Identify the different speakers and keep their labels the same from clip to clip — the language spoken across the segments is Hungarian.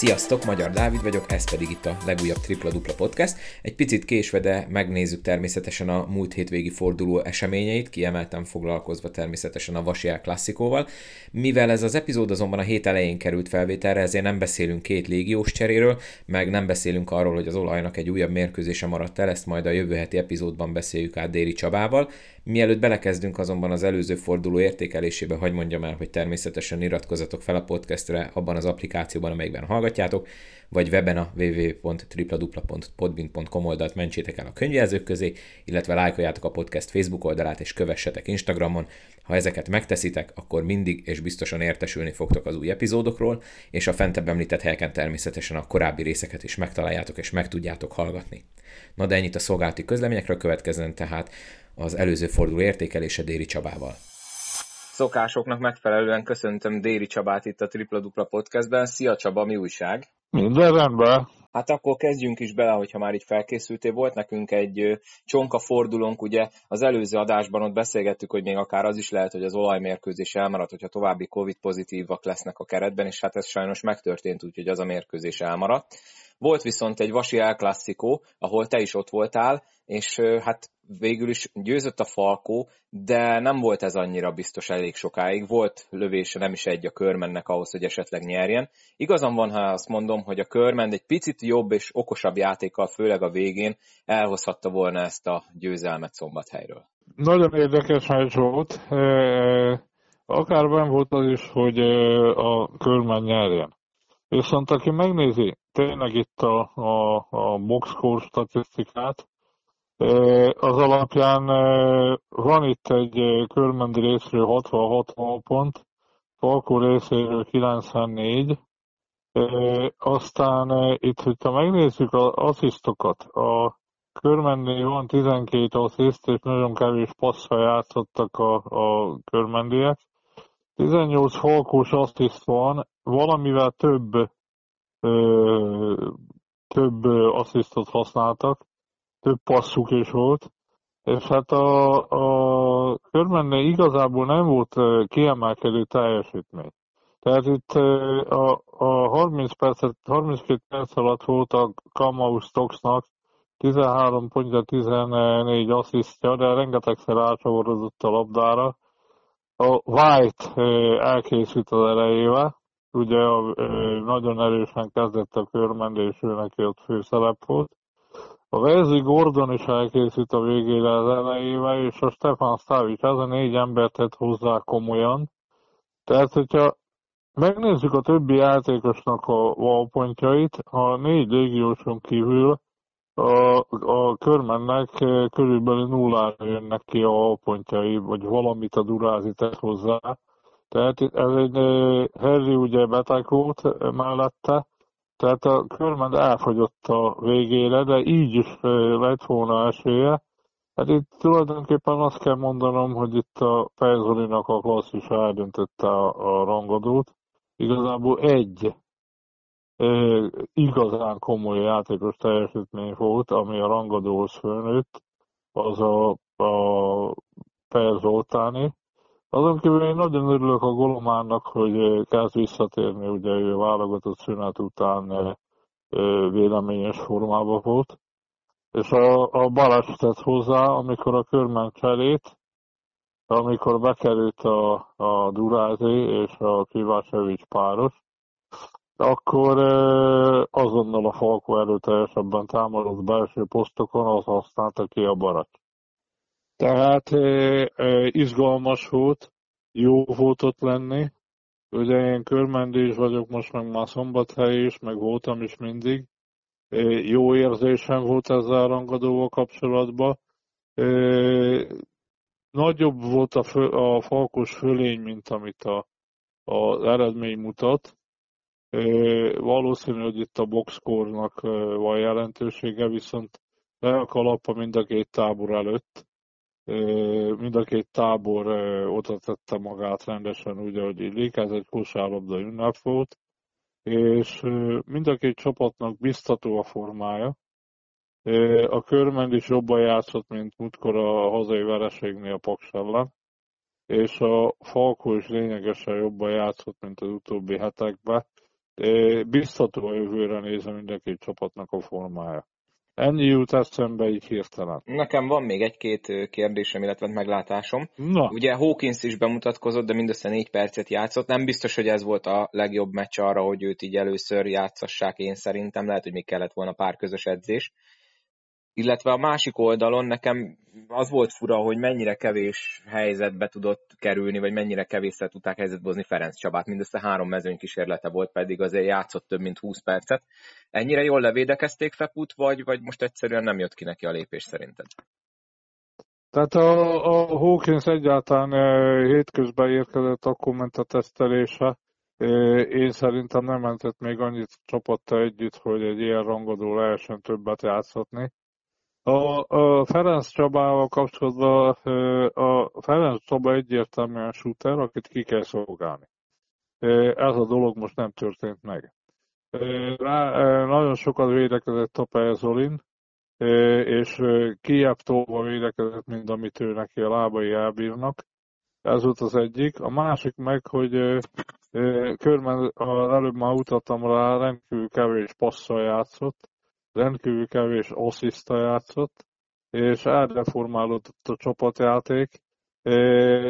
Speaker 1: Sziasztok, Magyar Dávid vagyok, ez pedig itt a legújabb Tripla Dupla Podcast. Egy picit késve, de megnézzük természetesen a múlt hétvégi forduló eseményeit, kiemeltem foglalkozva természetesen a Vasiák klasszikóval. Mivel ez az epizód azonban a hét elején került felvételre, ezért nem beszélünk két légiós cseréről, meg nem beszélünk arról, hogy az olajnak egy újabb mérkőzése maradt el, ezt majd a jövő heti epizódban beszéljük át Déri Csabával. Mielőtt belekezdünk azonban az előző forduló értékelésébe, hagy mondjam el, hogy természetesen iratkozatok fel a podcastre abban az applikációban, amelyikben hallgatjátok, vagy weben a www.tripladupla.podbin.com oldalt mentsétek el a könyvjelzők közé, illetve lájkoljátok a podcast Facebook oldalát és kövessetek Instagramon. Ha ezeket megteszitek, akkor mindig és biztosan értesülni fogtok az új epizódokról, és a fentebb említett helyeken természetesen a korábbi részeket is megtaláljátok és meg tudjátok hallgatni. Na de ennyit a szolgálati közleményekről következzen tehát az előző forduló értékelése Déri Csabával.
Speaker 2: Szokásoknak megfelelően köszöntöm Déri Csabát itt a Tripla Dupla Podcastben. Szia Csaba, mi újság?
Speaker 3: Minden rendben.
Speaker 2: Hát akkor kezdjünk is bele, hogyha már így felkészültél. Volt nekünk egy csonka fordulónk, ugye az előző adásban ott beszélgettük, hogy még akár az is lehet, hogy az olajmérkőzés elmarad, hogyha további Covid pozitívak lesznek a keretben, és hát ez sajnos megtörtént, úgyhogy az a mérkőzés elmaradt. Volt viszont egy Vasi El Classico, ahol te is ott voltál, és hát végül is győzött a Falkó, de nem volt ez annyira biztos elég sokáig. Volt lövése nem is egy a körmennek ahhoz, hogy esetleg nyerjen. Igazam van, ha azt mondom, hogy a körmen egy picit jobb és okosabb játékkal, főleg a végén elhozhatta volna ezt a győzelmet szombathelyről.
Speaker 3: Nagyon érdekes meccs volt. Akár nem volt az is, hogy a körmen nyerjen. Viszont aki megnézi tényleg itt a, a, a boxscore statisztikát, az alapján van itt egy körmendi részről 66 pont, Falkó részéről 94, aztán itt, hogyha megnézzük az asszisztokat, a körmendi van 12 assziszt, és nagyon kevés passzal játszottak a, a körmendiek. 18 falkós assziszt van, valamivel több több asszisztot használtak, több passzuk is volt, és hát a, a körmenne igazából nem volt kiemelkedő teljesítmény. Tehát itt a, a 30 percet, 32 perc alatt volt a Kamau Stocksnak 13 pontja, 14 asszisztja, de rengetegszer átsavarodott a labdára. A White elkészült az elejével, ugye nagyon erősen kezdett a körmend, és ő neki ott főszerep volt. A Wesley Gordon is elkészült a végére az elejével, és a Stefan Stavic, ez a négy embert tett hozzá komolyan. Tehát, hogyha megnézzük a többi játékosnak a valpontjait, a négy légióson kívül a, a körmennek körülbelül nullára jönnek ki a valpontjai, vagy valamit a Durázi tett hozzá. Tehát ez egy Harry ugye beteg volt mellette, tehát a körment elfogyott a végére, de így is lett volna esélye. Hát itt tulajdonképpen azt kell mondanom, hogy itt a Pezolinak a klasszis eldöntötte a, a rangadót. Igazából egy igazán komoly játékos teljesítmény volt, ami a rangadóhoz fölnőtt, az a, a Per. Azon kívül én nagyon örülök a Golomárnak, hogy kezd visszatérni, ugye ő válogatott szünet után véleményes formában volt. És a, a Balázs tett hozzá, amikor a körmen cserét, amikor bekerült a, a Durázi és a Kivásevics páros, akkor azonnal a Falko erőteljesebben támadott belső posztokon, az használta ki a Baracs. Tehát izgalmas volt, jó volt ott lenni. Ugye én körmendés vagyok, most meg már szombathely is, meg voltam is mindig. Jó érzésem volt ezzel a rangadóval kapcsolatban. Nagyobb volt a, fő, a falkos fölény, mint amit a, az eredmény mutat. Valószínű, hogy itt a boxkornak van jelentősége, viszont le a kalappa mind a két tábor előtt mind a két tábor oda tette magát rendesen úgy, ahogy illik, ez egy kosárlabda ünnep volt, és mind a két csapatnak biztató a formája. A körmend is jobban játszott, mint múltkor a hazai vereségnél a Paks ellen, és a Falkó is lényegesen jobban játszott, mint az utóbbi hetekben, biztató a jövőre nézve mindenki csapatnak a formája. Ennyi jut eszembe így hirtelen.
Speaker 2: Nekem van még egy-két kérdésem, illetve meglátásom. Na. Ugye Hawkins is bemutatkozott, de mindössze négy percet játszott. Nem biztos, hogy ez volt a legjobb meccs arra, hogy őt így először játszassák én szerintem. Lehet, hogy még kellett volna pár közös edzés. Illetve a másik oldalon nekem az volt fura, hogy mennyire kevés helyzetbe tudott kerülni, vagy mennyire kevésszer tudták helyzetbe hozni Ferenc Csabát. Mindössze három mezőny kísérlete volt, pedig azért játszott több mint 20 percet. Ennyire jól levédekezték Feput, vagy, vagy most egyszerűen nem jött ki neki a lépés szerinted?
Speaker 3: Tehát a, a Hawkins egyáltalán hétközben érkezett a komment tesztelése. Én szerintem nem mentett még annyit csapatta együtt, hogy egy ilyen rangadó lehessen többet játszhatni. A, a Ferenc Csabával kapcsolatban a Ferenc Csaba egyértelműen shooter, akit ki kell szolgálni. Ez a dolog most nem történt meg. Rá, nagyon sokat védekezett Tapel Zolin, és kiebb tolva védekezett, mint amit ő neki a lábai elbírnak. Ez volt az egyik. A másik meg, hogy körben előbb már utattam rá, rendkívül kevés passzal játszott, rendkívül kevés assziszta játszott, és elreformálódott a csapatjáték,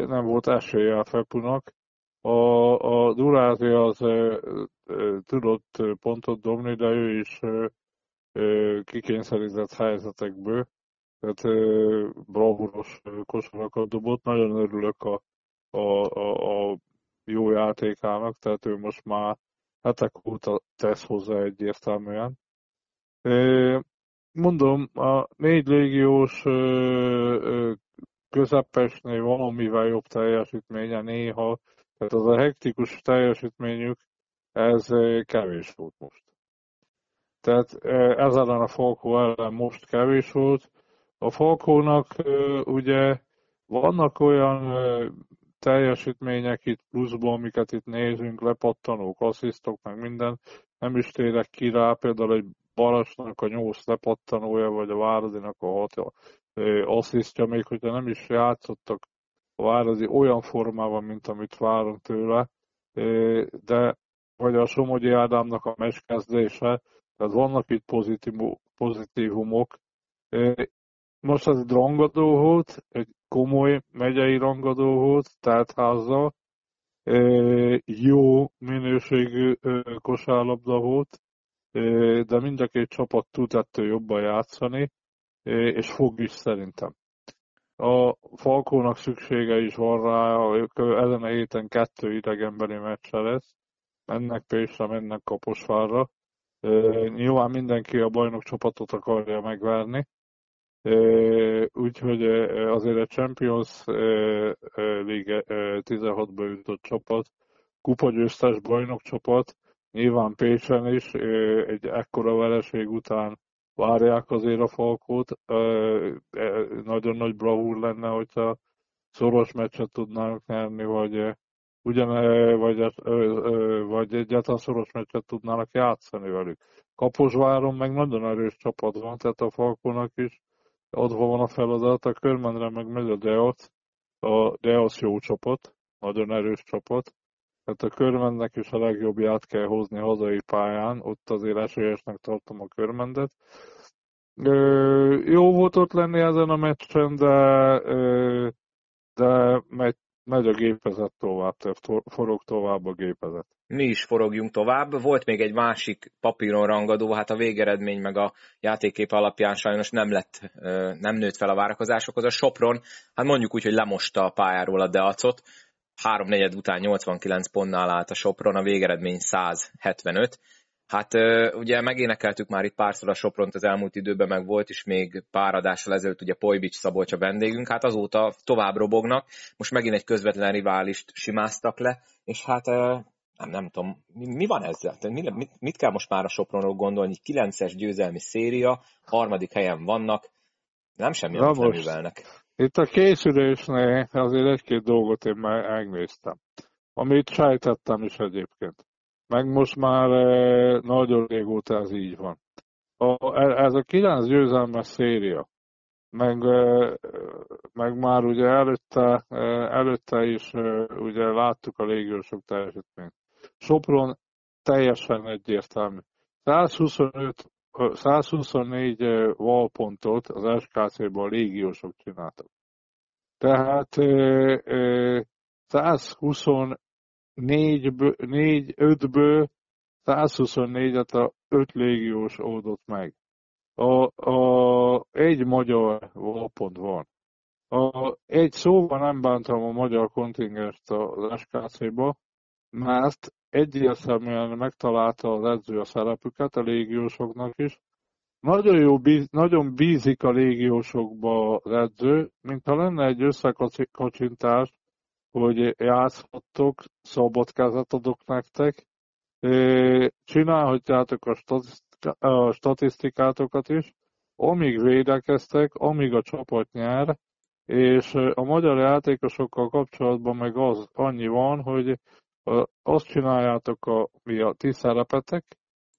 Speaker 3: nem volt esélye a Fepunak. A, a Durázi az tudott pontot dobni, de ő is kikényszerített helyzetekből, tehát bravúros kosarakat dobott. Nagyon örülök a, a, a, a jó játékának, tehát ő most már hetek óta tesz hozzá egyértelműen. Mondom, a négy légiós közepesnél valamivel jobb teljesítménye néha, tehát az a hektikus teljesítményük, ez kevés volt most. Tehát ez ellen a Falkó ellen most kevés volt. A Falkónak ugye vannak olyan teljesítmények itt pluszból, amiket itt nézünk, lepattanók, asszisztok, meg minden, nem is térek ki rá, például egy Barasnak a nyolc lepattanója, vagy a Váradinak a hat asszisztja, még hogyha nem is játszottak a Váradi olyan formában, mint amit várunk tőle, de vagy a Somogyi Ádámnak a meskezdése, tehát vannak itt pozitívumok. Most az egy rangadó volt, egy komoly megyei rangadó volt, tehát házzal, jó minőségű kosárlabda volt, de mind a két csapat tud ettől jobban játszani, és fog is szerintem. A Falkónak szüksége is van rá, ezen a héten kettő idegenbeli meccse lesz, mennek Pécsre, mennek Kaposvárra. Nyilván mindenki a bajnok csapatot akarja megverni, úgyhogy azért a Champions League 16-ba jutott csapat, kupagyőztes bajnok csapat, Nyilván Pécsen is egy ekkora vereség után várják azért a Falkót. Nagyon nagy bravúr lenne, hogyha szoros meccset tudnának nyerni, vagy ugyan, vagy, vagy egyáltalán szoros meccset tudnának játszani velük. Kaposváron meg nagyon erős csapat van, tehát a Falkónak is adva van a feladat, a Körmendre meg megy a Deoc, a Deoc jó csapat, nagyon erős csapat, tehát a körmennek is a legjobbját kell hozni hazai pályán, ott azért esélyesnek tartom a körmendet. Jó volt ott lenni ezen a meccsen, de, de megy, megy a gépezet tovább, tehát forog tovább a gépezet.
Speaker 2: Mi is forogjunk tovább. Volt még egy másik papíron rangadó, hát a végeredmény meg a játékkép alapján sajnos nem lett, nem nőtt fel a várakozásokhoz. A Sopron, hát mondjuk úgy, hogy lemosta a pályáról a Deacot, háromnegyed után 89 pontnál állt a Sopron, a végeredmény 175. Hát ugye megénekeltük már itt párszor a Sopront az elmúlt időben, meg volt is még pár adással ezelőtt ugye Pojbics Szabolcs a vendégünk, hát azóta tovább robognak, most megint egy közvetlen riválist simáztak le, és hát nem, nem tudom, mi, mi van ezzel? Mi, mit, mit kell most már a Sopronról gondolni? 9-es győzelmi széria, harmadik helyen vannak, nem semmi, amit nem művelnek.
Speaker 3: Itt a készülésnél azért egy-két dolgot én megnéztem, amit sejtettem is egyébként. Meg most már e, nagyon régóta ez így van. A, e, ez a kilenc győzelmes széria, meg, e, meg már ugye előtte, előtte is ugye láttuk a légiósok teljesítményt. Sopron teljesen egyértelmű. 125, 124 valpontot az SKC-ban légiósok csináltak. Tehát 124-5-ből 124-et a 5 légiós oldott meg. A, a, egy magyar valpont van. A, egy szóval nem bántam a magyar kontingest az SKC-ba, mert egyértelműen megtalálta az edző a szerepüket a légiósoknak is. Nagyon, jó, nagyon bízik a légiósokba az edző, mintha lenne egy összekacsintás, hogy játszhattok, szabad kezet adok nektek, csinálhatjátok a statisztikátokat is, amíg védekeztek, amíg a csapat nyer, és a magyar játékosokkal kapcsolatban meg az annyi van, hogy azt csináljátok, a, mi a ti szerepetek,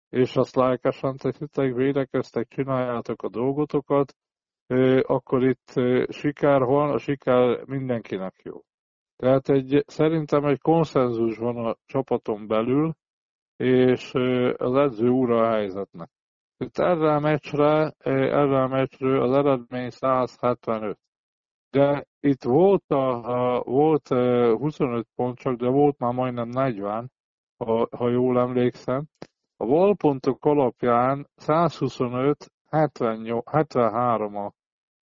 Speaker 3: és azt lelkesen teszitek, védekeztek, csináljátok a dolgotokat, akkor itt siker van, a siker mindenkinek jó. Tehát egy, szerintem egy konszenzus van a csapaton belül, és az edző úra a helyzetnek. Itt erre a meccsre, erre a meccsről az eredmény 175. De itt volt, a, volt 25 pont csak, de volt már majdnem 40, ha, ha jól emlékszem. A valpontok alapján 125, 78, 73 a,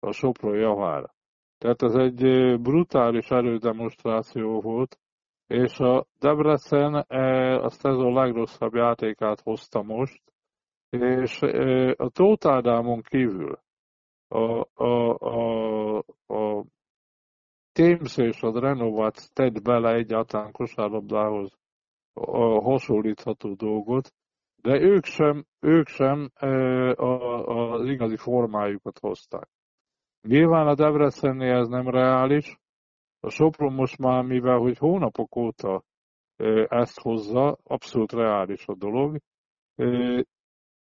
Speaker 3: a Sopron javára. Tehát ez egy brutális erődemonstráció volt, és a Debrecen a szezon legrosszabb játékát hozta most, és a Tótádámon kívül a, a, a, a Thames és a Renovat tett bele egyáltalán kosárlabdához hasonlítható dolgot, de ők sem, ők sem e, a, az igazi formájukat hozták. Nyilván a Debrecennél ez nem reális, a Sopron most már, mivel hogy hónapok óta e, ezt hozza, abszolút reális a dolog, e,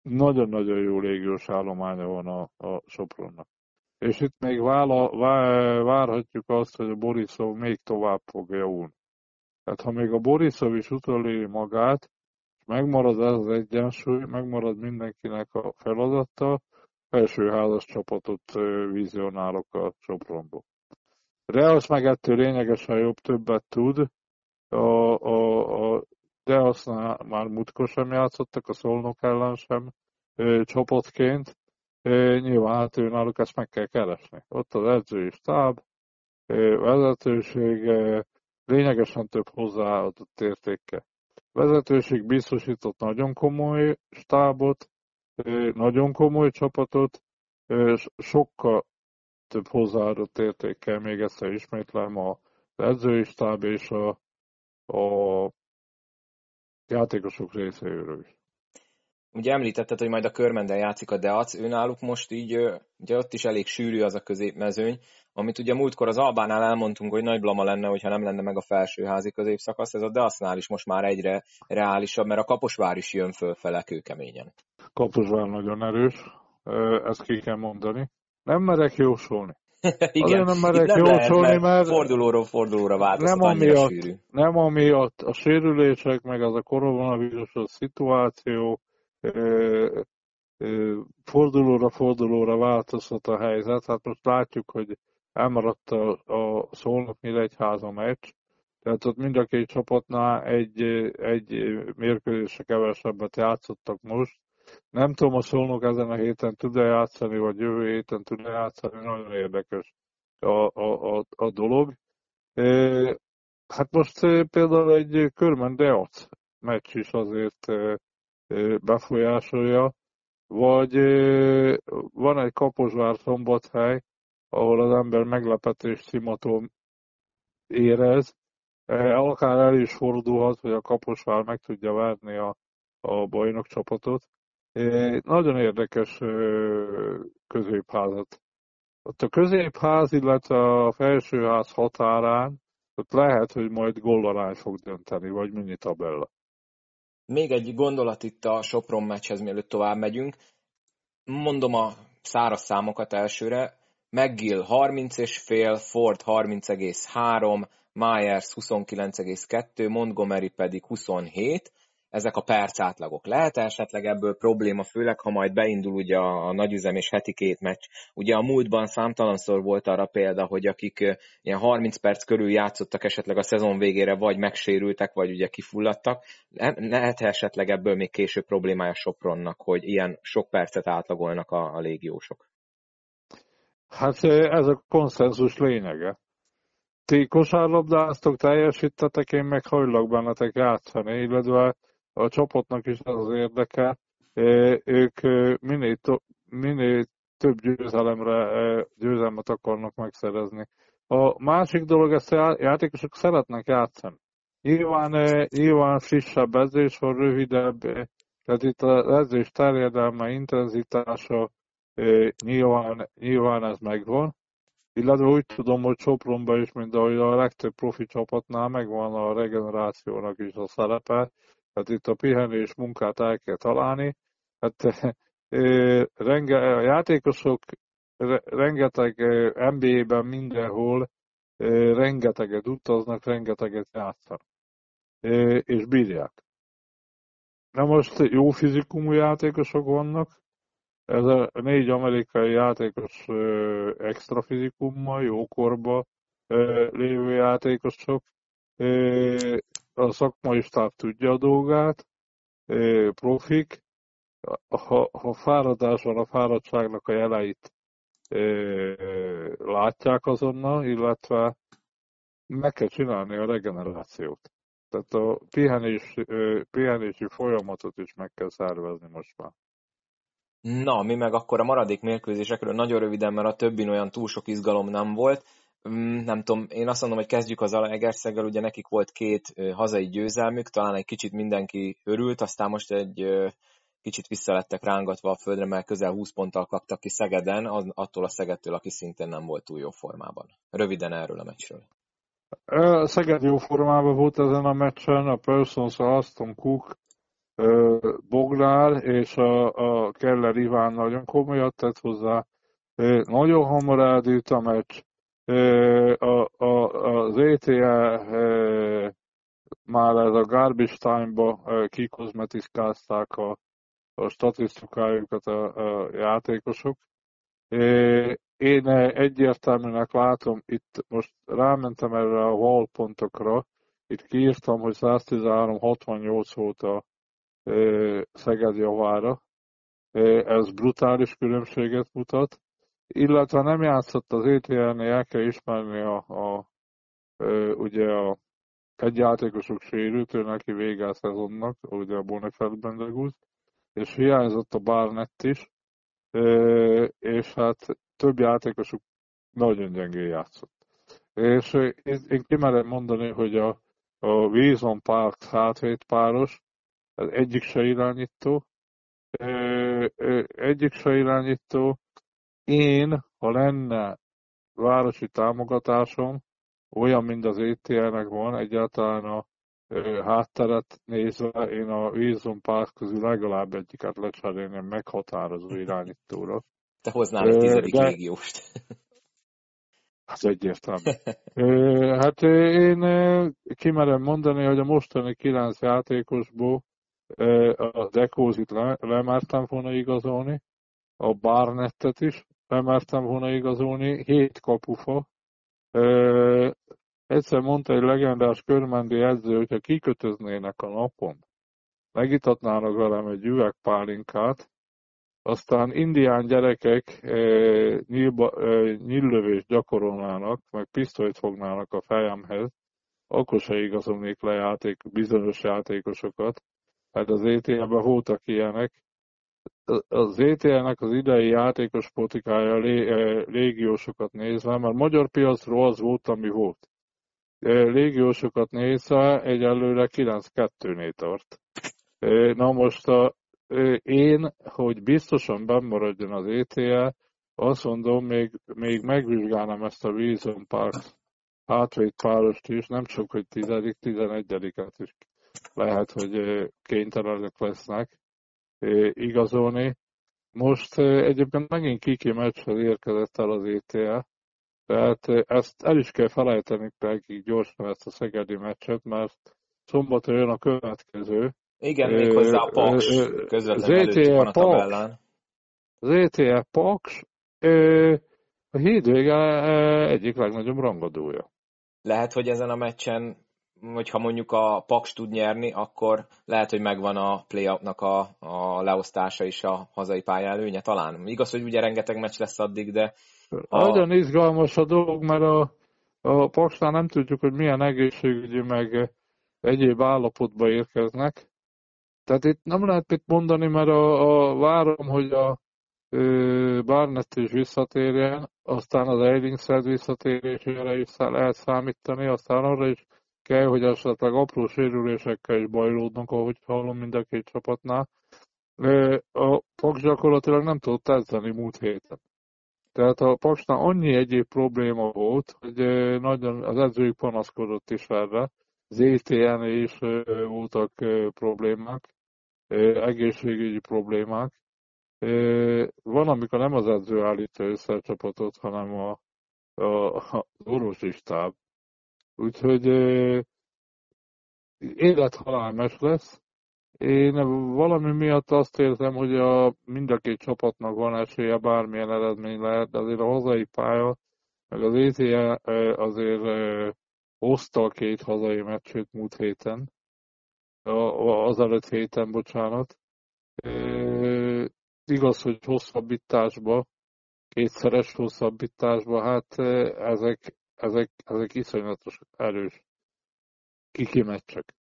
Speaker 3: nagyon-nagyon jó légiós állománya van a, a Sopronnak. És itt még vála, vá, várhatjuk azt, hogy a Borisov még tovább fog javulni. Tehát ha még a Borisov is utoléri magát, és megmarad ez az egyensúly, megmarad mindenkinek a feladata, házas csapatot vizionálok a Sopronból. Reals meg ettől lényegesen jobb, többet tud. A, a, a Deasznál már mutkor sem játszottak, a Szolnok ellen sem csapatként, nyilván hát ő náluk ezt meg kell keresni. Ott az edzői stáb, vezetőség, lényegesen több hozzáadott értéke. Vezetőség biztosított nagyon komoly stábot, nagyon komoly csapatot, és sokkal több hozzáadott értékkel, még egyszer ismétlem, az edzői stáb és a, a játékosok részéről is
Speaker 2: ugye említetted, hogy majd a körmenden játszik a Deac, ő náluk most így, ugye ott is elég sűrű az a középmezőny, amit ugye múltkor az Albánál elmondtunk, hogy nagy blama lenne, hogyha nem lenne meg a felsőházi középszakasz, ez a Deacnál is most már egyre reálisabb, mert a Kaposvár is jön fölfele kőkeményen.
Speaker 3: Kaposvár nagyon erős, ezt ki kell mondani. Nem merek jósolni.
Speaker 2: Igen, nem merek nem jósolni, lehet, mert, mert fordulóról fordulóra változtat, nem amiatt, sűrű.
Speaker 3: Nem amiatt a sérülések, meg az a koronavírusos szituáció, fordulóra fordulóra változhat a helyzet. Hát most látjuk, hogy elmaradt a, a Szolnok Nyíregyháza meccs, tehát ott mind a két csapatnál egy, egy mérkőzésre kevesebbet játszottak most. Nem tudom, a Szolnok ezen a héten tud-e játszani, vagy jövő héten tud-e játszani, nagyon érdekes a, a, a, a dolog. Hát most például egy Körmen Deac meccs is azért befolyásolja, vagy van egy Kaposvár szombathely, ahol az ember meglepetés szimató érez, akár el is fordulhat, hogy a Kaposvár meg tudja verni a, a bajnok csapatot. Nagyon érdekes középházat. Ott a középház, illetve a felsőház határán, ott lehet, hogy majd gollarány fog dönteni, vagy mini tabella.
Speaker 2: Még egy gondolat itt a Sopron meccshez, mielőtt tovább megyünk. Mondom a száraz számokat elsőre. McGill 30,5, Ford 30,3, Myers 29,2, Montgomery pedig 27, ezek a perc átlagok. Lehet esetleg ebből probléma, főleg ha majd beindul ugye a, nagyüzem és heti két meccs. Ugye a múltban számtalanszor volt arra példa, hogy akik ilyen 30 perc körül játszottak esetleg a szezon végére, vagy megsérültek, vagy ugye kifulladtak. Lehet esetleg ebből még később problémája Sopronnak, hogy ilyen sok percet átlagolnak a, a légiósok?
Speaker 3: Hát ez a konszenzus lényege ti kosárlabdáztok, teljesítetek, én meg hajlok bennetek játszani, illetve a csapatnak is az az érdeke, ők minél, to- minél több győzelemre győzelmet akarnak megszerezni. A másik dolog, ezt a játékosok szeretnek játszani. Nyilván, nyilván frissebb edzés van, rövidebb, tehát itt az edzés terjedelme, intenzitása, nyilván, nyilván ez megvan, illetve úgy tudom, hogy Sopronban is, mint ahogy a legtöbb profi csapatnál megvan a regenerációnak is a szerepe, tehát itt a pihenés munkát el kell találni. Hát renge, a játékosok rengeteg NBA-ben mindenhol rengeteget utaznak, rengeteget játszanak, és bírják. Na most jó fizikumú játékosok vannak, ez a négy amerikai játékos extra fizikummal, jókorba lévő játékosok. A szakmai stáb tudja a dolgát, profik. Ha, ha fáradás van, a fáradtságnak a jeleit látják azonnal, illetve meg kell csinálni a regenerációt. Tehát a pihenés, pihenési folyamatot is meg kell szervezni most már.
Speaker 2: Na, mi meg akkor a maradék mérkőzésekről nagyon röviden, mert a többin olyan túl sok izgalom nem volt. Mm, nem tudom, én azt mondom, hogy kezdjük az Egerszeggel, ugye nekik volt két hazai győzelmük, talán egy kicsit mindenki örült, aztán most egy kicsit visszalettek rángatva a földre, mert közel 20 ponttal kaptak ki Szegeden, attól a Szegedtől, aki szintén nem volt túl jó formában. Röviden erről a meccsről.
Speaker 3: Szeged jó formában volt ezen a meccsen, a Persons, Aston Cook, Bognár és a, a Keller Iván nagyon komolyat tett hozzá. Nagyon hamar eldőlt a meccs. A, a, az ETA már ez a garbage time-ba kikozmetiszkázták a, a statisztikájukat a, a játékosok. Én egyértelműnek látom, itt most rámentem erre a wall pontokra, itt kiírtam, hogy 113-68 volt a, Szeged javára. Ez brutális különbséget mutat. Illetve nem játszott az ETL-nél, el kell ismerni a, a, ugye a egy játékosok sérült, ő neki vége a szezonnak, ugye a Bonefeldben legúz, és hiányzott a Barnett is, és hát több játékosuk nagyon gyengén játszott. És én kimerem mondani, hogy a, a Wilson Park hátvét páros, egyik se irányító. Egyik se irányító. Én, ha lenne városi támogatásom, olyan, mint az ETL-nek van, egyáltalán a hátteret nézve, én a Wilson Park közül legalább egyiket lecserélném meghatározó irányítóra.
Speaker 2: Te hoznál egy tizedik De... légióst.
Speaker 3: Az egyértelmű. hát én kimerem mondani, hogy a mostani kilenc játékosból a Dekózit le, lemertem volna igazolni, a Barnettet is lemertem volna igazolni, hét kapufa. Egyszer mondta egy legendás körmendi edző, hogyha kikötöznének a napon, megitatnának velem egy üvegpálinkát, aztán indián gyerekek nyílba, nyíllövést gyakorolnának, meg pisztolyt fognának a fejemhez, akkor se igazolnék le játék, bizonyos játékosokat, hát az ETL-ben voltak ilyenek. Az ETL-nek az idei játékos politikája lé, légiósokat nézve, mert magyar piacról az volt, ami volt. Légiósokat nézve egyelőre 9-2-nél tart. Na most a, én, hogy biztosan bemaradjon az ETL, azt mondom, még, még megvizsgálnám ezt a Wilson Park hátvét párost is, nem csak, hogy 10 11-et is lehet, hogy kénytelenek lesznek igazolni. Most egyébként megint kiki meccshez érkezett el az ETL, tehát ezt el is kell felejteni nekik gyorsan ezt a szegedi meccset, mert szombaton jön a következő,
Speaker 2: Igen, méghozzá a Paks közvetlenül előtt van a tabellán.
Speaker 3: Az ETF Paks a hétvége egyik legnagyobb rangadója.
Speaker 2: Lehet, hogy ezen a meccsen, hogyha mondjuk a Paks tud nyerni, akkor lehet, hogy megvan a play a, a leosztása is a hazai pályelőnye talán. Igaz, hogy ugye rengeteg meccs lesz addig, de...
Speaker 3: A... Nagyon izgalmas a dolog, mert a, a Paksnál nem tudjuk, hogy milyen egészségügyi meg egyéb állapotba érkeznek. Tehát itt nem lehet mit mondani, mert a, a várom, hogy a Barnett is visszatérjen, aztán az Eilingszed visszatérésére is lehet számítani, aztán arra is kell, hogy esetleg apró sérülésekkel is bajlódnak, ahogy hallom mind a két csapatnál. A Paks gyakorlatilag nem tudott edzeni múlt héten. Tehát a Paksnál annyi egyéb probléma volt, hogy nagyon az edzőjük panaszkodott is erre. Az ETN is voltak problémák, egészségügyi problémák, van, amikor nem az edző állítja össze a csapatot, hanem a, a, az orvosi stáb. Úgyhogy élethalálmes lesz. Én valami miatt azt érzem, hogy a, mind a két csapatnak van esélye, bármilyen eredmény lehet, de azért a hazai pálya, meg az ETE azért hozta a két hazai meccsét múlt héten, az előtt héten, bocsánat igaz, hogy hosszabbításba, kétszeres hosszabbításba, hát ezek, ezek, ezek iszonyatos erős kikimeccsek.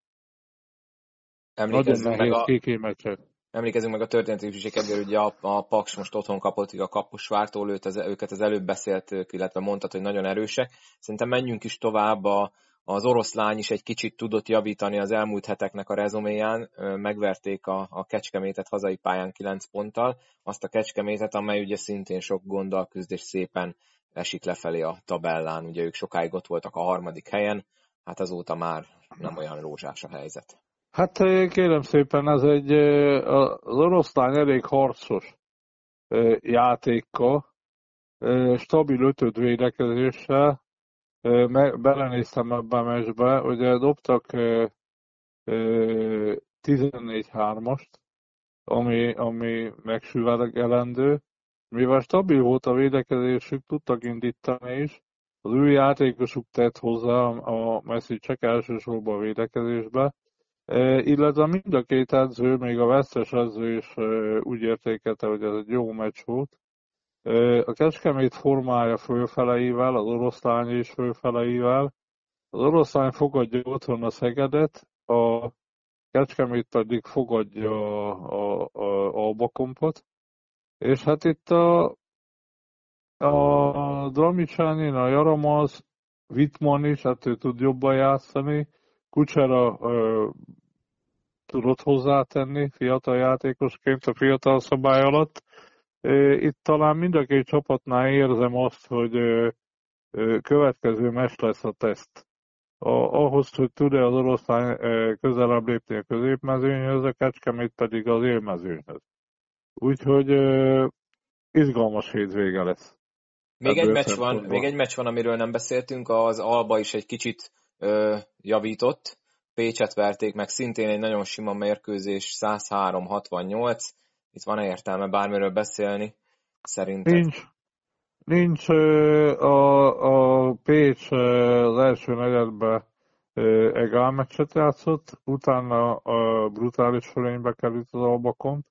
Speaker 3: Nagyon nehéz a... kikimeccsek.
Speaker 2: Emlékezünk meg a történetűséget, hogy ugye a, a Paks most otthon kapott, a Kaposvártól, őt az, őket az előbb beszéltük, illetve mondtad, hogy nagyon erősek. Szerintem menjünk is tovább a, az oroszlány is egy kicsit tudott javítani az elmúlt heteknek a rezoméján, megverték a, a Kecskemétet hazai pályán 9 ponttal, azt a Kecskemétet, amely ugye szintén sok gonddal küzd és szépen esik lefelé a tabellán, ugye ők sokáig ott voltak a harmadik helyen, hát azóta már nem olyan rózsás a helyzet.
Speaker 3: Hát kérem szépen, ez egy, az oroszlány elég harcos játékkal, stabil ötöd védekezéssel, belenéztem ebbe a meccsbe, ugye dobtak 14-3-ast, ami, ami megsüvegelendő. Mivel stabil volt a védekezésük, tudtak indítani is, az ő játékosuk tett hozzá a messzicsek elsősorban a védekezésbe, illetve mind a két edző, még a vesztes edző is úgy értékelte, hogy ez egy jó meccs volt. A Kecskemét formája fölfeleivel, az oroszlány is fölfeleivel. Az oroszlány fogadja otthon a Szegedet, a Kecskemét pedig fogadja a, a, a Albakompot. És hát itt a, a Dramicsánin, a Jaramaz, Wittmann is, hát ő tud jobban játszani. Kucsera ö, tudott hozzátenni fiatal játékosként a fiatal szabály alatt. Itt talán mind a két csapatnál érzem azt, hogy következő mes lesz a teszt. A, ahhoz, hogy tud-e az oroszlány közelebb lépni a középmezőnyhöz, a kecskemét pedig az élmezőnyhöz. Úgyhogy izgalmas hétvége lesz.
Speaker 2: Még egy, meccs van, még egy meccs van, amiről nem beszéltünk, az Alba is egy kicsit ö, javított. Pécset verték meg, szintén egy nagyon sima mérkőzés, 103-68 itt van-e értelme bármiről beszélni? Szerintem.
Speaker 3: Nincs. Nincs. A, a Pécs az első negyedben egál meccset játszott, utána a brutális fölénybe került az albakont,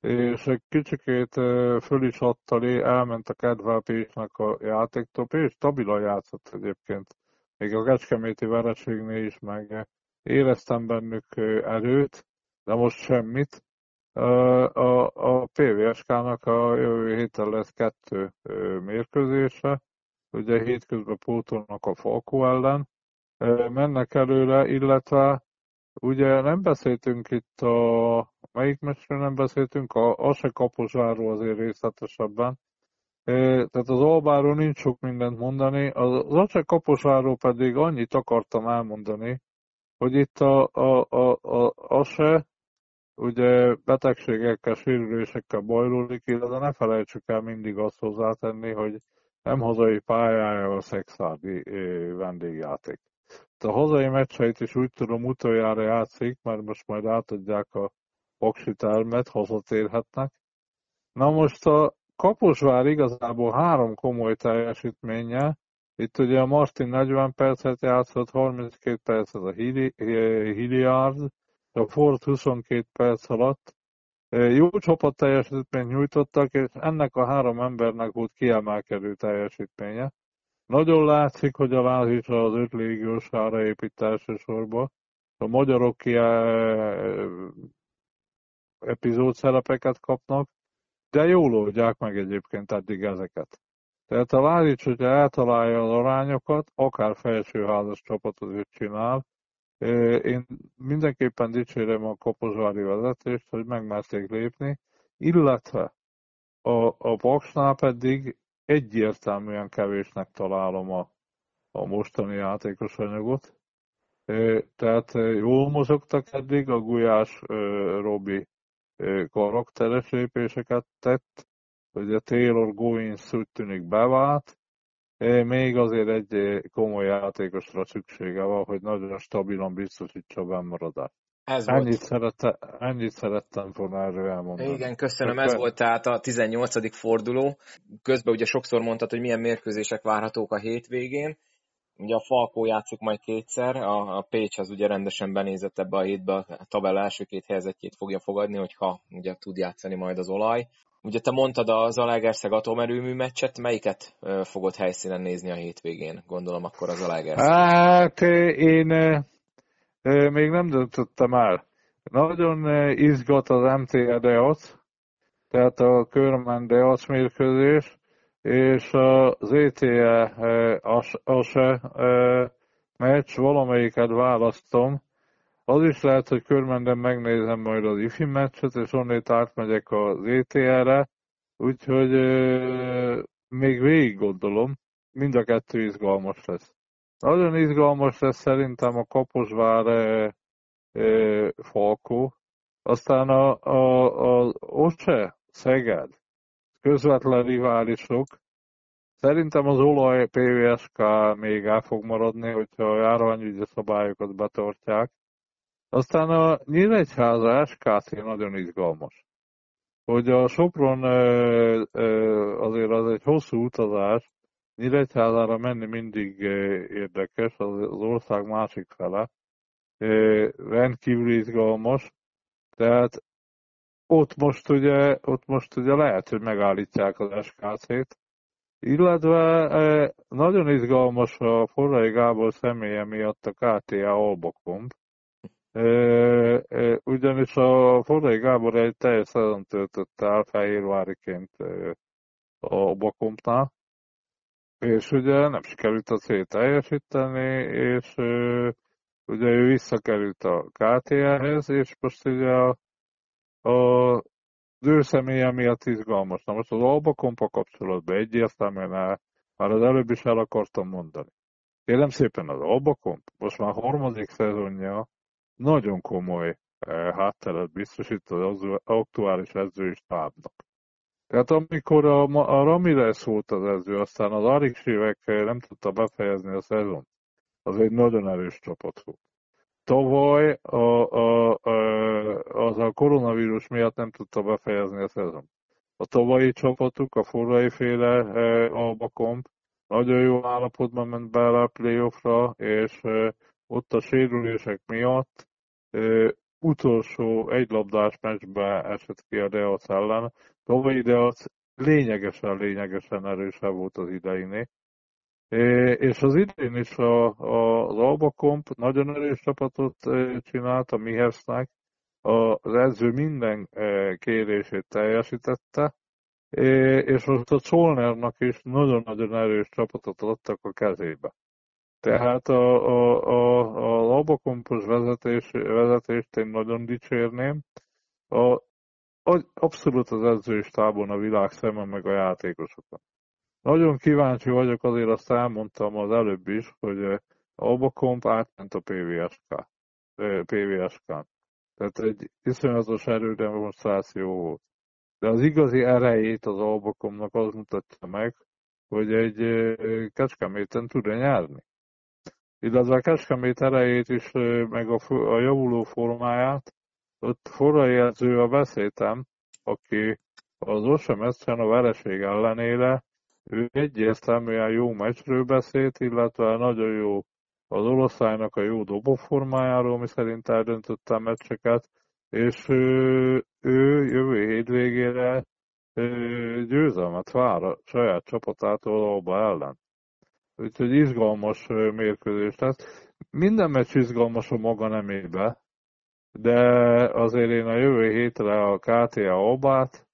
Speaker 3: és egy kicsikét föl is adta elment a kedvel Pécsnek a játéktól. Pécs stabilan játszott egyébként, még a Kecskeméti vereségnél is, meg éreztem bennük erőt, de most semmit. A, a PVSK-nak a jövő héten lesz kettő mérkőzése, ugye hétközben pótolnak a Falkó ellen, mennek előre, illetve ugye nem beszéltünk itt a, melyik meccsről nem beszéltünk, a, a se kaposváról azért részletesebben, tehát az Albáról nincs sok mindent mondani, az Ase Kaposváról pedig annyit akartam elmondani, hogy itt a, a, a, a, a ugye betegségekkel, sérülésekkel bajlódik, illetve ne felejtsük el mindig azt hozzátenni, hogy nem hazai pályája a szexárdi vendégjáték. A hazai meccseit is úgy tudom utoljára játszik, mert most majd átadják a paksi termet, hazatérhetnek. Na most a Kaposvár igazából három komoly teljesítménye. Itt ugye a Martin 40 percet játszott, 32 percet a Hilliard, a Ford 22 perc alatt. Jó csapat teljesítményt nyújtottak, és ennek a három embernek volt kiemelkedő teljesítménye. Nagyon látszik, hogy a Lázis az öt légiósára épít elsősorban. A magyarok ki epizód szerepeket kapnak, de jól oldják meg egyébként eddig ezeket. Tehát a Lázics, hogyha eltalálja az arányokat, akár felsőházas csapatot is csinál, én mindenképpen dicsérem a Kaposvári vezetést, hogy megmerték lépni, illetve a, a Paksnál pedig egyértelműen kevésnek találom a, a mostani játékos anyagot. Tehát jól mozogtak eddig, a Gulyás Robi karakteres lépéseket tett, hogy a Taylor Goins úgy tűnik bevált, még azért egy komoly játékosra szüksége van, hogy nagyon stabilan biztosítsa a bennmaradást. Ez ennyit, volt. Szerette, ennyit szerettem volna erről elmondani.
Speaker 2: Igen, köszönöm, ez volt tehát a 18. forduló. Közben ugye sokszor mondtad, hogy milyen mérkőzések várhatók a hétvégén. Ugye a Falkó játszik majd kétszer, a, a Pécs az ugye rendesen benézett ebbe a hétbe, a tabella első két helyezettjét fogja fogadni, hogyha ugye tud játszani majd az olaj. Ugye te mondtad a Zalaegerszeg atomerőmű meccset, melyiket fogod helyszínen nézni a hétvégén? Gondolom akkor az Zalaegerszeg.
Speaker 3: Hát én még nem döntöttem el. Nagyon izgat az MTE Deac, tehát a Körmen Deac mérkőzés, és az ETE ASE meccs, valamelyiket választom. Az is lehet, hogy körmenden megnézem majd az IFI meccset, és onnét átmegyek az ETE-re, úgyhogy még végig gondolom, mind a kettő izgalmas lesz. Nagyon izgalmas lesz szerintem a Kaposvár e, e, Falkó, aztán a, a, a Ose Szeged, közvetlen riválisok. Szerintem az olaj PVSK még el fog maradni, hogyha a járványügyi szabályokat betartják. Aztán a Nyíregyháza SKC nagyon izgalmas. Hogy a Sopron azért az egy hosszú utazás, Nyíregyházára menni mindig érdekes, az, ország másik fele. Rendkívül izgalmas, tehát ott most ugye, ott most ugye lehet, hogy megállítják az SKC-t, illetve nagyon izgalmas a Forrai Gábor személye miatt a KTA Albakomb, ugyanis a Forrai Gábor egy teljes szezon töltött el Fehérváriként a Bakompnál, és ugye nem sikerült a cél teljesíteni, és ugye ő visszakerült a KTL-hez, és most ugye a, a ő személye miatt izgalmas. Na most az Alba Kompa kapcsolatban egyértelműen el, már az előbb is el akartam mondani. Kérem szépen az Alba Komp, most már harmadik szezonja nagyon komoly eh, hátteret biztosít az aktuális edzői stábnak. Tehát amikor a, a Ramirez volt az edző, aztán az Ariksévek nem tudta befejezni a szezon, az egy nagyon erős csapat volt. Tavaly a, a, a, az a koronavírus miatt nem tudta befejezni a szezon. A tavalyi csapatuk, a forrai féle e, Albakomp, nagyon jó állapotban ment be a playoffra, és e, ott a sérülések miatt utolsó egylabdás meccsbe esett ki a Deac ellen, Tavaly ide az lényegesen, lényegesen erősebb volt az ideiné. És az idén is a, a, az Alba nagyon erős csapatot csinált a Mihesznek, az edző minden kérését teljesítette, és most a Csolnernak is nagyon-nagyon erős csapatot adtak a kezébe. Tehát a, a, a, a Albakompos vezetés, vezetést én nagyon dicsérném. A, abszolút az edzői stábon a világ szeme meg a játékosokon. Nagyon kíváncsi vagyok, azért azt elmondtam az előbb is, hogy Alba Komp átment a PVSK, PVSK-n. Tehát egy iszonyatos erődemonstráció volt. De az igazi erejét az Albakomnak az mutatja meg, hogy egy Kecskeméten tud nyerni. Illetve a Kecskemét erejét is, meg a, a javuló formáját, ott forrajelző a beszéltem, aki az Osemeszten a vereség ellenére ő egyértelműen jó meccsről beszélt, illetve nagyon jó az oroszlának a jó dobóformájáról, ami szerint eldöntötte a meccseket, és ő, ő jövő hétvégére győzelmet vár a saját csapatától Alba ellen. Úgyhogy izgalmas mérkőzés lesz. Minden meccs izgalmas a maga nemébe, de azért én a jövő hétre a KTA Albát,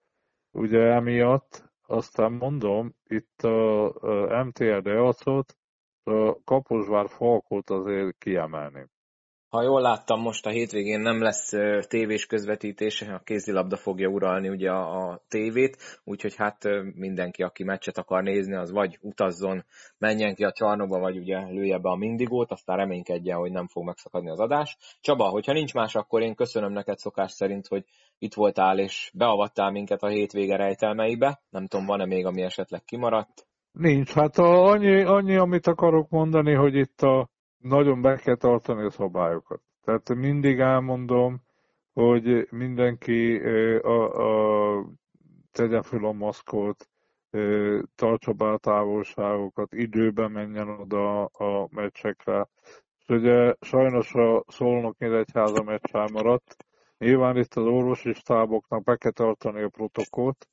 Speaker 3: ugye emiatt, aztán mondom, itt a, a MTR Deacot, a Kaposvár Falkot azért kiemelném
Speaker 2: ha jól láttam, most a hétvégén nem lesz tévés közvetítés, a kézilabda fogja uralni ugye a, a tévét, úgyhogy hát mindenki, aki meccset akar nézni, az vagy utazzon, menjen ki a csarnokba, vagy ugye lője be a mindigót, aztán reménykedjen, hogy nem fog megszakadni az adás. Csaba, hogyha nincs más, akkor én köszönöm neked szokás szerint, hogy itt voltál és beavattál minket a hétvége rejtelmeibe. Nem tudom, van-e még, ami esetleg kimaradt?
Speaker 3: Nincs, hát a, annyi, annyi, amit akarok mondani, hogy itt a nagyon be kell tartani a szabályokat. Tehát mindig elmondom, hogy mindenki a, a, tegye fel a maszkot, tartsa be a távolságokat, időben menjen oda a meccsekre. És ugye sajnos a Szolnok Nyíregyháza meccs maradt. Nyilván itt az orvosi stáboknak be kell tartani a protokollt.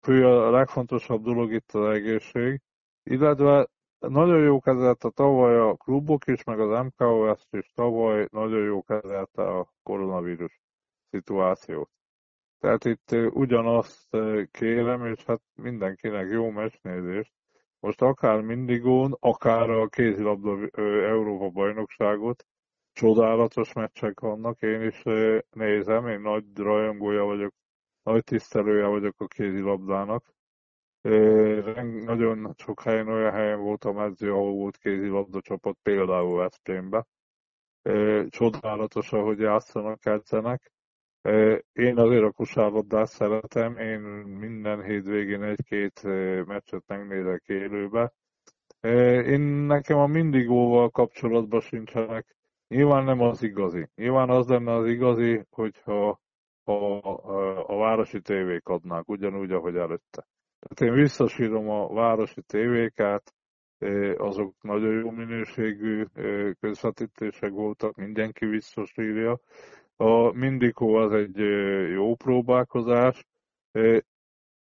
Speaker 3: Fő a legfontosabb dolog itt az egészség, illetve nagyon jó kezelte tavaly a klubok is, meg az MKOS is tavaly nagyon jó kezelte a koronavírus szituációt. Tehát itt ugyanazt kérem, és hát mindenkinek jó meccsnézést. Most akár Mindigón, akár a kézilabda Európa bajnokságot, csodálatos meccsek vannak, én is nézem, én nagy rajongója vagyok, nagy tisztelője vagyok a kézilabdának, nagyon sok helyen olyan helyen voltam edző, ahol volt kézilabda csapat, például Veszprémbe. Csodálatos, ahogy játszanak, edzenek. Én azért a kosárlabdát szeretem, én minden hétvégén egy-két meccset megnézek élőbe. Én nekem a mindigóval kapcsolatban sincsenek. Nyilván nem az igazi. Nyilván az lenne az igazi, hogyha a, a, a városi tévék adnák, ugyanúgy, ahogy előtte. Tehát én visszasírom a városi tévéket, azok nagyon jó minőségű közvetítések voltak, mindenki visszasírja. A Mindikó az egy jó próbálkozás.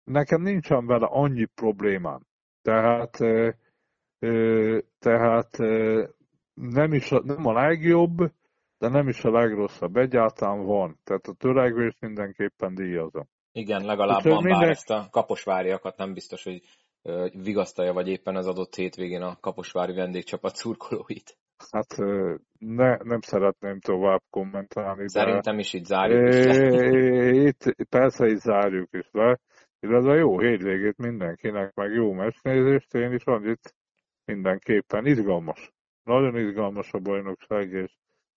Speaker 3: Nekem nincsen vele annyi problémám. Tehát, tehát nem, is a, nem a legjobb, de nem is a legrosszabb. Egyáltalán van. Tehát a törekvés mindenképpen díjazom.
Speaker 2: Igen, legalább van, bár ezt a kaposváriakat nem biztos, hogy vigasztalja, vagy éppen az adott hétvégén a kaposvári vendégcsapat szurkolóit.
Speaker 3: Hát ne, nem szeretném tovább kommentálni.
Speaker 2: Szerintem is itt zárjuk is le.
Speaker 3: Itt, persze itt zárjuk is le. Illetve jó hétvégét mindenkinek, meg jó mesnézést, én is annyit mindenképpen izgalmas. Nagyon izgalmas a bajnokság, és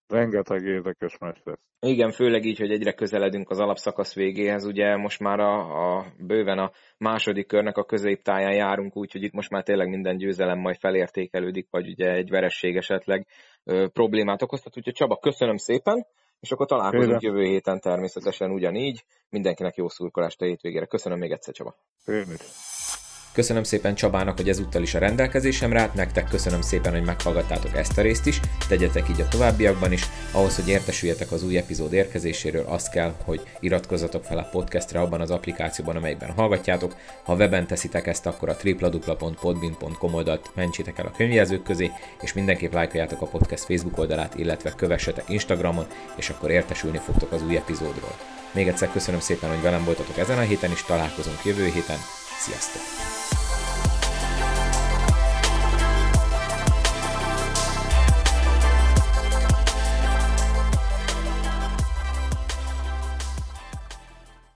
Speaker 3: rengeteg érdekes meccs lesz.
Speaker 2: Igen, főleg így, hogy egyre közeledünk az alapszakasz végéhez, ugye most már a, a bőven a második körnek a középtáján járunk, úgyhogy itt most már tényleg minden győzelem majd felértékelődik, vagy ugye egy veresség esetleg ö, problémát okozhat. Úgyhogy Csaba, köszönöm szépen, és akkor találkozunk Félre. jövő héten természetesen ugyanígy. Mindenkinek jó szurkolást a hétvégére. Köszönöm még egyszer, Csaba.
Speaker 3: Én is.
Speaker 1: Köszönöm szépen Csabának, hogy ezúttal is a rendelkezésemre állt, nektek köszönöm szépen, hogy meghallgattátok ezt a részt is, tegyetek így a továbbiakban is. Ahhoz, hogy értesüljetek az új epizód érkezéséről, az kell, hogy iratkozzatok fel a podcastre abban az applikációban, amelyben hallgatjátok. Ha weben teszitek ezt, akkor a www.podbin.com oldalt mentsétek el a könyvjelzők közé, és mindenképp lájkoljátok a podcast Facebook oldalát, illetve kövessetek Instagramon, és akkor értesülni fogtok az új epizódról. Még egyszer köszönöm szépen, hogy velem voltatok ezen a héten, és találkozunk jövő héten. Sziasztok!